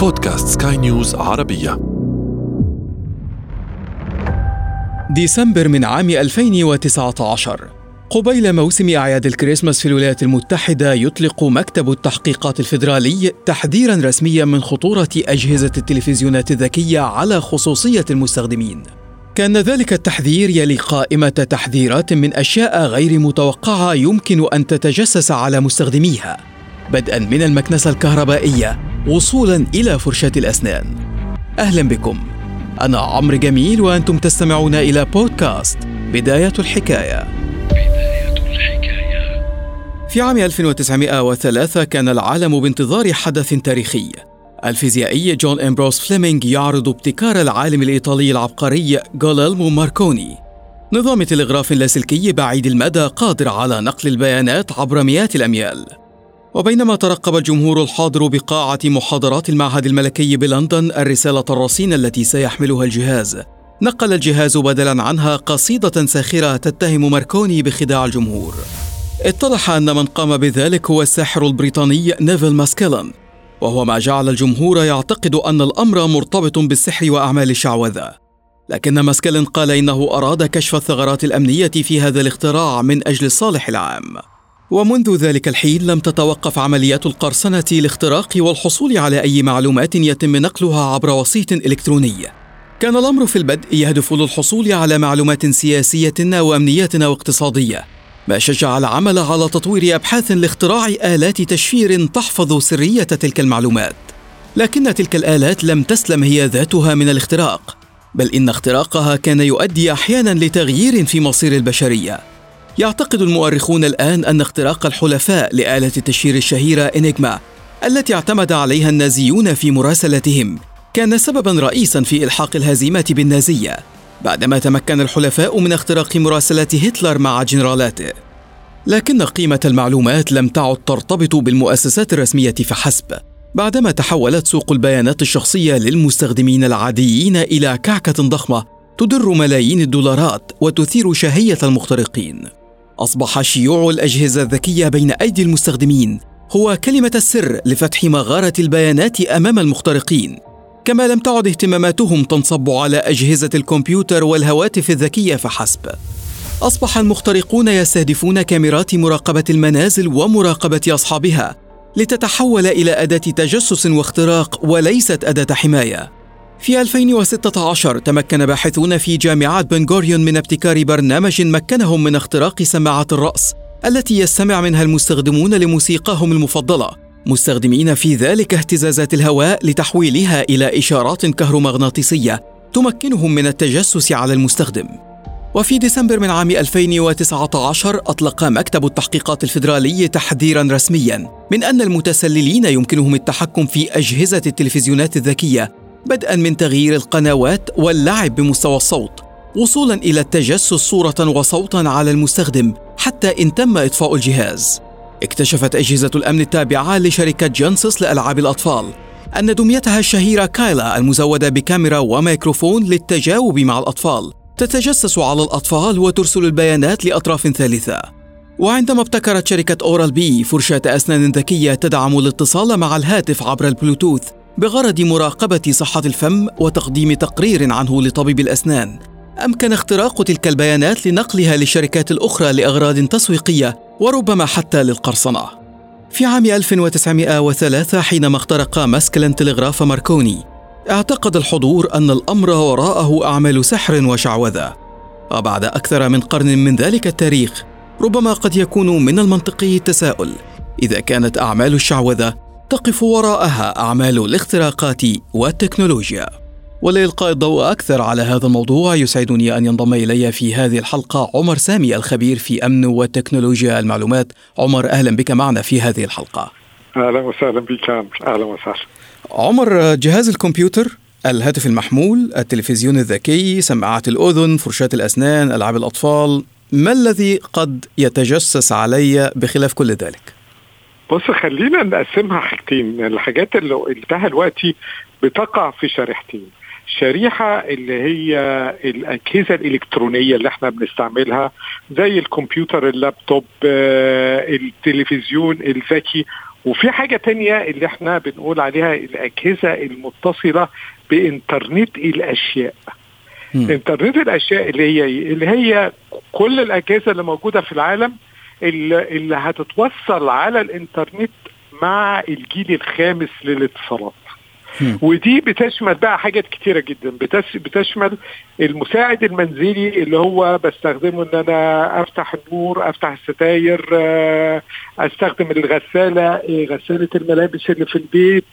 بودكاست سكاي نيوز عربية. ديسمبر من عام 2019 قبيل موسم أعياد الكريسماس في الولايات المتحدة يطلق مكتب التحقيقات الفيدرالي تحذيرا رسميا من خطورة أجهزة التلفزيونات الذكية على خصوصية المستخدمين. كان ذلك التحذير يلي قائمة تحذيرات من أشياء غير متوقعة يمكن أن تتجسس على مستخدميها، بدءا من المكنسة الكهربائية. وصولا إلى فرشاة الأسنان. أهلا بكم. أنا عمرو جميل وأنتم تستمعون إلى بودكاست بداية الحكاية. في عام 1903 كان العالم بانتظار حدث تاريخي الفيزيائي جون أمبروز فليمينغ يعرض ابتكار العالم الإيطالي العبقري غوليلمو ماركوني نظام تلغراف لاسلكي بعيد المدى قادر على نقل البيانات عبر مئات الأميال وبينما ترقب الجمهور الحاضر بقاعة محاضرات المعهد الملكي بلندن الرسالة الرصينة التي سيحملها الجهاز. نقل الجهاز بدلا عنها قصيدة ساخرة تتهم ماركوني بخداع الجمهور. اتضح أن من قام بذلك هو الساحر البريطاني نيفل ماسكيلاين. وهو ما جعل الجمهور يعتقد أن الأمر مرتبط بالسحر وأعمال الشعوذة. لكن ماسكيلاين قال إنه أراد كشف الثغرات الأمنية في هذا الاختراع من أجل الصالح العام. ومنذ ذلك الحين لم تتوقف عمليات القرصنة لاختراق والحصول على أي معلومات يتم نقلها عبر وسيط إلكتروني. كان الأمر في البدء يهدف للحصول على معلومات سياسية وأمنية واقتصادية ما شجع العمل على تطوير أبحاث لاختراع آلات تشفير تحفظ سرية تلك المعلومات. لكن تلك الآلات لم تسلم هي ذاتها من الاختراق بل إن اختراقها كان يؤدي أحيانا لتغيير في مصير البشرية. يعتقد المؤرخون الآن أن اختراق الحلفاء لآلة التشفير الشهيرة انيجما التي اعتمد عليها النازيون في مراسلتهم كان سببا رئيسا في إلحاق الهزيمه بالنازية بعدما تمكن الحلفاء من اختراق مراسلات هتلر مع جنرالاته. لكن قيمة المعلومات لم تعد ترتبط بالمؤسسات الرسمية فحسب بعدما تحولت سوق البيانات الشخصية للمستخدمين العاديين إلى كعكة ضخمة تدر ملايين الدولارات وتثير شهية المخترقين. أصبح شيوع الأجهزة الذكية بين أيدي المستخدمين هو كلمة السر لفتح مغارة البيانات أمام المخترقين. كما لم تعد اهتماماتهم تنصب على أجهزة الكمبيوتر والهواتف الذكية فحسب. أصبح المخترقون يستهدفون كاميرات مراقبة المنازل ومراقبة أصحابها لتتحول إلى أداة تجسس واختراق وليست أداة حماية. في 2016 تمكن باحثون في جامعة بنغوريون من ابتكار برنامج مكنهم من اختراق سماعات الرأس التي يستمع منها المستخدمون لموسيقاهم المفضلة مستخدمين في ذلك اهتزازات الهواء لتحويلها إلى إشارات كهرومغناطيسية تمكنهم من التجسس على المستخدم. وفي ديسمبر من عام 2019 أطلق مكتب التحقيقات الفيدرالي تحذيرا رسميا من أن المتسللين يمكنهم التحكم في أجهزة التلفزيونات الذكية بدءا من تغيير القنوات واللعب بمستوى الصوت وصولا إلى التجسس صورة وصوتا على المستخدم حتى إن تم إطفاء الجهاز. اكتشفت أجهزة الأمن التابعة لشركة جينيسيس لألعاب الأطفال أن دميتها الشهيرة كايلا المزودة بكاميرا وميكروفون للتجاوب مع الأطفال تتجسس على الأطفال وترسل البيانات لأطراف ثالثة وعندما ابتكرت شركة أورال بي فرشاة أسنان ذكية تدعم الاتصال مع الهاتف عبر البلوتوث بغرض مراقبة صحة الفم وتقديم تقرير عنه لطبيب الأسنان أمكن اختراق تلك البيانات لنقلها للشركات الأخرى لأغراض تسويقية وربما حتى للقرصنة. في عام 1903 حينما اخترق ماسكلين تلغراف ماركوني، اعتقد الحضور أن الأمر وراءه أعمال سحر وشعوذة. وبعد أكثر من قرن من ذلك التاريخ، ربما قد يكون من المنطقي التساؤل إذا كانت أعمال الشعوذة تقف وراءها أعمال الاختراقات والتكنولوجيا. ولإلقاء الضوء أكثر على هذا الموضوع يسعدني أن ينضم إلي في هذه الحلقة عمر سامي الخبير في أمن وتكنولوجيا المعلومات عمر أهلا بك معنا في هذه الحلقة أهلا وسهلا بك أهلا وسهلا عمر جهاز الكمبيوتر الهاتف المحمول التلفزيون الذكي سماعات الأذن فرشاة الأسنان ألعاب الأطفال ما الذي قد يتجسس علي بخلاف كل ذلك؟ بص خلينا نقسمها حاجتين. الحاجات اللي قلتها دلوقتي بتقع في شريحتين. شريحة اللي هي الأجهزة الإلكترونية اللي إحنا بنستعملها زي الكمبيوتر اللابتوب التلفزيون الذكي. وفي حاجة تانية اللي إحنا بنقول عليها الأجهزة المتصلة بإنترنت الأشياء. م. إنترنت الأشياء اللي هي اللي هي كل الأجهزة اللي موجودة في العالم اللي, اللي هتتوصل على الإنترنت مع الجيل الخامس للاتصالات. ودي بتشمل بقى حاجات كتيرة جدا. بتشمل المساعد المنزلي اللي هو بستخدمه إن أنا أفتح النور أفتح الستاير آه، أستخدم الغسالة غسالة الملابس اللي في البيت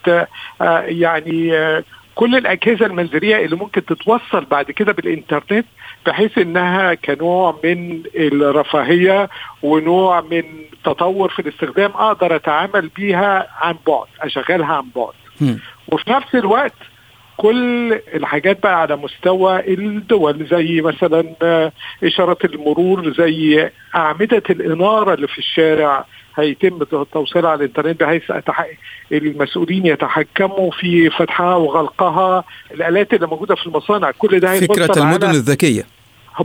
آه، يعني آه، كل الأجهزة المنزلية اللي ممكن تتوصل بعد كده بالإنترنت بحيث إنها كنوع من الرفاهية ونوع من تطور في الاستخدام أقدر أتعامل بيها عن بعد أشغلها عن بعد وفي نفس الوقت كل الحاجات بقى على مستوى الدول زي مثلا اشارات المرور زي أعمدة الإنارة اللي في الشارع هيتم توصيلها على الإنترنت بحيث المسؤولين يتحكموا في فتحها وغلقها. الآلات اللي موجودة في المصانع كل ده فكرة المدن الذكية.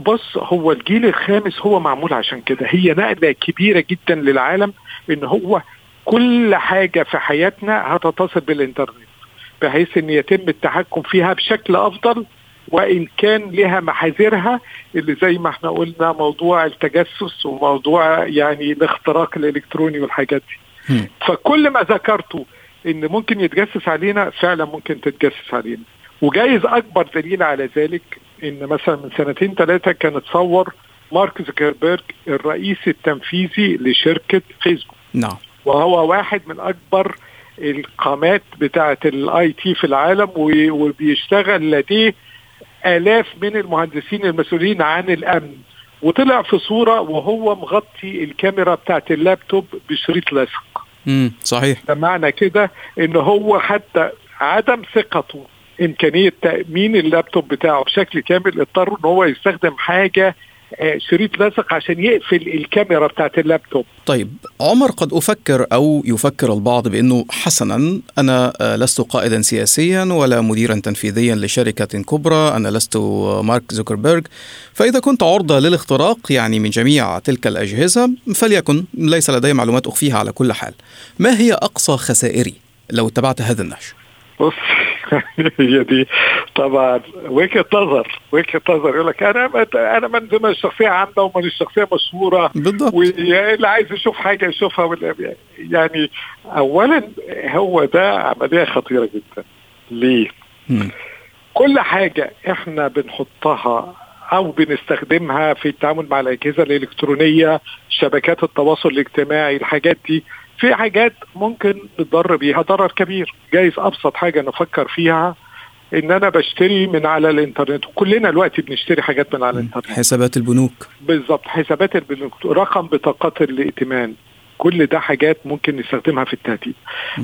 بص هو الجيل الخامس هو معمول عشان كده. هي نقلة كبيرة جدا للعالم إن هو كل حاجة في حياتنا هتتصل بالإنترنت. بحيث إن يتم التحكم فيها بشكل أفضل وإن كان لها محاذيرها اللي زي ما إحنا قلنا موضوع التجسس وموضوع يعني الاختراق الإلكتروني والحاجات دي. فكل ما ذكرته إن ممكن يتجسس علينا فعلا ممكن تتجسس علينا. وجايز أكبر دليل على ذلك إن مثلا من سنتين ثلاثة كان اتصور مارك زكربيرج الرئيس التنفيذي لشركة فيسبوك. نعم. وهو واحد من أكبر القامات بتاعة ال IT في العالم وبيشتغل لديه آلاف من المهندسين المسؤولين عن الأمن. وطلع في صورة وهو مغطي الكاميرا بتاعت اللابتوب بشريط لاصق امم صحيح. ده معنى كده إن هو حتى عدم ثقته إمكانية تأمين اللابتوب بتاعه بشكل كامل اضطر إن هو يستخدم حاجة شريط لاصق عشان يقفل الكاميرا بتاعت اللابتوب. طيب عمر قد أفكر أو يفكر البعض بأنه حسنا أنا آه، لست قائدا سياسيا ولا مديرا تنفيذيا لشركة كبرى أنا لست مارك زوكربيرج فإذا كنت عرضة للاختراق يعني من جميع تلك الأجهزة فليكن ليس لدي معلومات أخفيها على كل حال. ما هي أقصى خسائري لو اتبعت هذا النهج؟ بص هي دي طبعا وجهة نظر وجهة نظر يقول لك أنا أنا من ضمن الشخصية عامة ومن الشخصيه مشهورة بالضبط واللي عايز يشوف حاجة يشوفها يعني اولا هو ده عملية خطيرة جدا ليه؟ م. كل حاجة إحنا بنحطها أو بنستخدمها في التعامل مع الأجهزة الإلكترونية شبكات التواصل الاجتماعي الحاجات دي في حاجات ممكن نضر بيها. ضرر كبير. جايز أبسط حاجة نفكر فيها إن أنا بشتري من على الإنترنت. وكلنا دلوقتي بنشتري حاجات من على الإنترنت. حسابات البنوك. بالظبط. حسابات البنوك. رقم بطاقات الائتمان. كل ده حاجات ممكن نستخدمها في التهديد.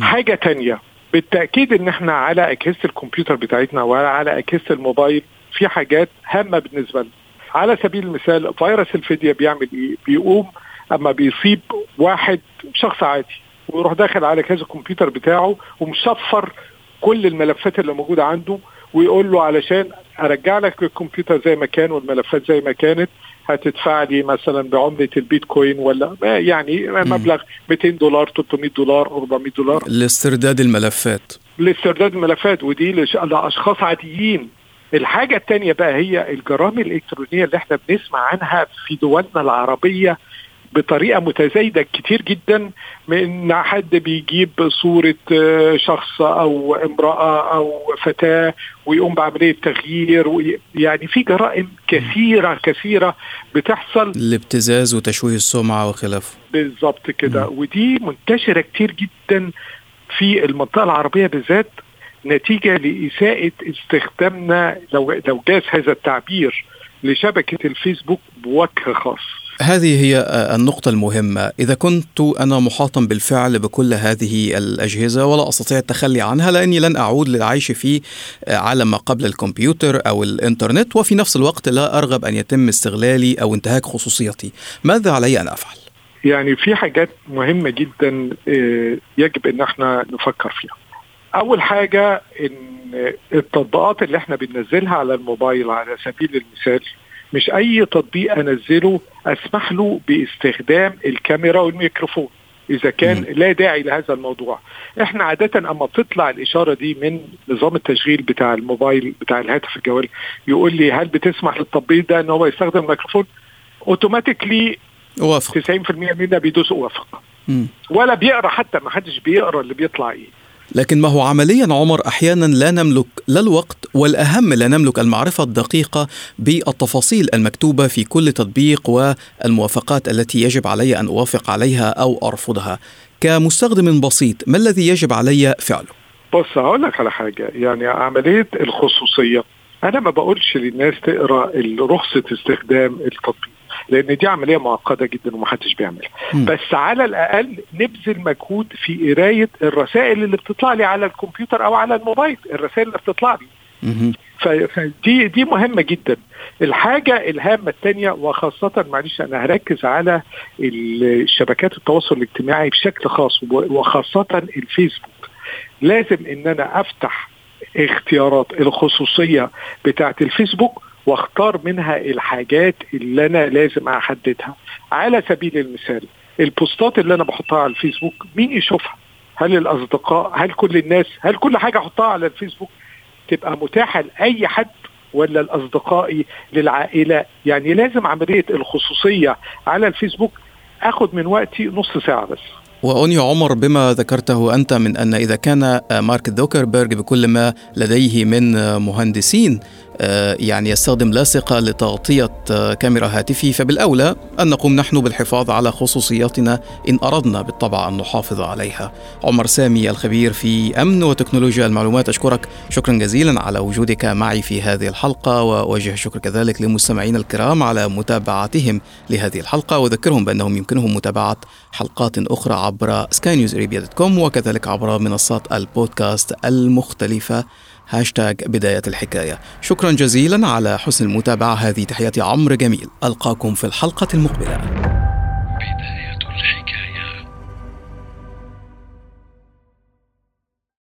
حاجة تانية. بالتأكيد إن إحنا على أجهزة الكمبيوتر بتاعتنا وعلى أجهزة الموبايل في حاجات هامة بالنسبة لنا. على سبيل المثال فيروس الفدية بيعمل إيه؟ بيقوم أما بيصيب واحد شخص عادي ويروح داخل على كذا الكمبيوتر بتاعه ومشفر كل الملفات اللي موجودة عنده ويقول له علشان أرجع لك الكمبيوتر زي ما كان والملفات زي ما كانت هتدفع لي مثلا بعملة البيتكوين ولا يعني مبلغ 200 دولار 300 دولار 400 دولار. لاسترداد الملفات. لاسترداد الملفات ودي لأشخاص عاديين. الحاجة الثانية بقى هي الجرائم الإلكترونية اللي إحنا بنسمع عنها في دولنا العربية بطريقة متزايدة كتير جدا من حد بيجيب صورة آه، شخص أو امرأة أو فتاة ويقوم بعملية تغيير يعني في جرائم كثيرة كثيرة بتحصل. الابتزاز وتشويه السمعة وخلافه. بالظبط كده. ودي منتشرة كتير جدا في المنطقة العربية بالذات نتيجة لإساءة استخدامنا لو لو جاز هذا التعبير لشبكة الفيسبوك بوجه خاص. هذه هي النقطة المهمة. إذا كنت أنا محاطا بالفعل بكل هذه الأجهزة ولا أستطيع التخلي عنها لأني لن أعود للعيش في عالم ما قبل الكمبيوتر أو الإنترنت وفي نفس الوقت لا أرغب أن يتم استغلالي أو انتهاك خصوصيتي. ماذا علي أن أفعل؟ يعني في حاجات مهمة جدا آه، يجب أن إحنا نفكر فيها. أول حاجة أن التطبيقات اللي إحنا بننزلها على الموبايل على سبيل المثال مش أي تطبيق أنزله أسمح له باستخدام الكاميرا والميكروفون. إذا كان لا داعي لهذا الموضوع. إحنا عادة أما تطلع الإشارة دي من نظام التشغيل بتاع الموبايل بتاع الهاتف الجوال يقول لي هل بتسمح للتطبيق ده إن هو يستخدم الميكروفون؟ أوتوماتيكلي وافق 90% منا بيدوس وافق ولا بيقرأ حتى ما حدش بيقرأ اللي بيطلع إيه. لكن ما هو عمليا عمر أحيانا لا نملك لا الوقت والأهم لا نملك المعرفة الدقيقة بالتفاصيل المكتوبة في كل تطبيق والموافقات التي يجب علي أن أوافق عليها أو أرفضها. كمستخدم بسيط ما الذي يجب علي فعله؟ بص هقول لك على حاجة يعني عملية الخصوصية أنا ما بقولش للناس تقرأ رخصة استخدام التطبيق لأن دي عملية معقدة جدا ومحدش بيعملها. بس على الأقل نبذل مجهود في قراية الرسائل اللي بتطلع لي على الكمبيوتر أو على الموبايل الرسائل اللي بتطلع لي. فدي دي مهمة جدا. الحاجة الهامة الثانية وخاصة معلش أنا هركز على الشبكات التواصل الاجتماعي بشكل خاص وخاصة الفيسبوك. لازم إن أنا أفتح اختيارات الخصوصية بتاعه الفيسبوك واختار منها الحاجات اللي أنا لازم أحددها. على سبيل المثال البوستات اللي أنا بحطها على الفيسبوك مين يشوفها؟ هل الأصدقاء؟ هل كل الناس؟ هل كل حاجة أحطها على الفيسبوك تبقى متاحة لأي حد ولا الاصدقائي للعائلة؟ يعني لازم عملية الخصوصية على الفيسبوك. آخد من وقتي نص ساعة بس. وأني عمر بما ذكرته أنت من أن إذا كان مارك زوكربيرج بكل ما لديه من مهندسين يعني يستخدم لاصقة لتغطية آه، كاميرا هاتفه. فبالأولى أن نقوم نحن بالحفاظ على خصوصياتنا إن أردنا بالطبع أن نحافظ عليها. عمر سامي الخبير في أمن وتكنولوجيا المعلومات أشكرك. شكرا جزيلا على وجودك معي في هذه الحلقة وأوجه الشكر كذلك لمستمعينا الكرام على متابعتهم لهذه الحلقة. وأذكرهم بأنهم يمكنهم متابعة حلقات أخرى عبر سكاي نيوز وكذلك عبر منصات البودكاست المختلفة. هاشتاج بداية الحكاية. شكرا جزيلا على حسن المتابعة. هذه تحياتي عمرو جميل. ألقاكم في الحلقة المقبلة. بداية الحكاية.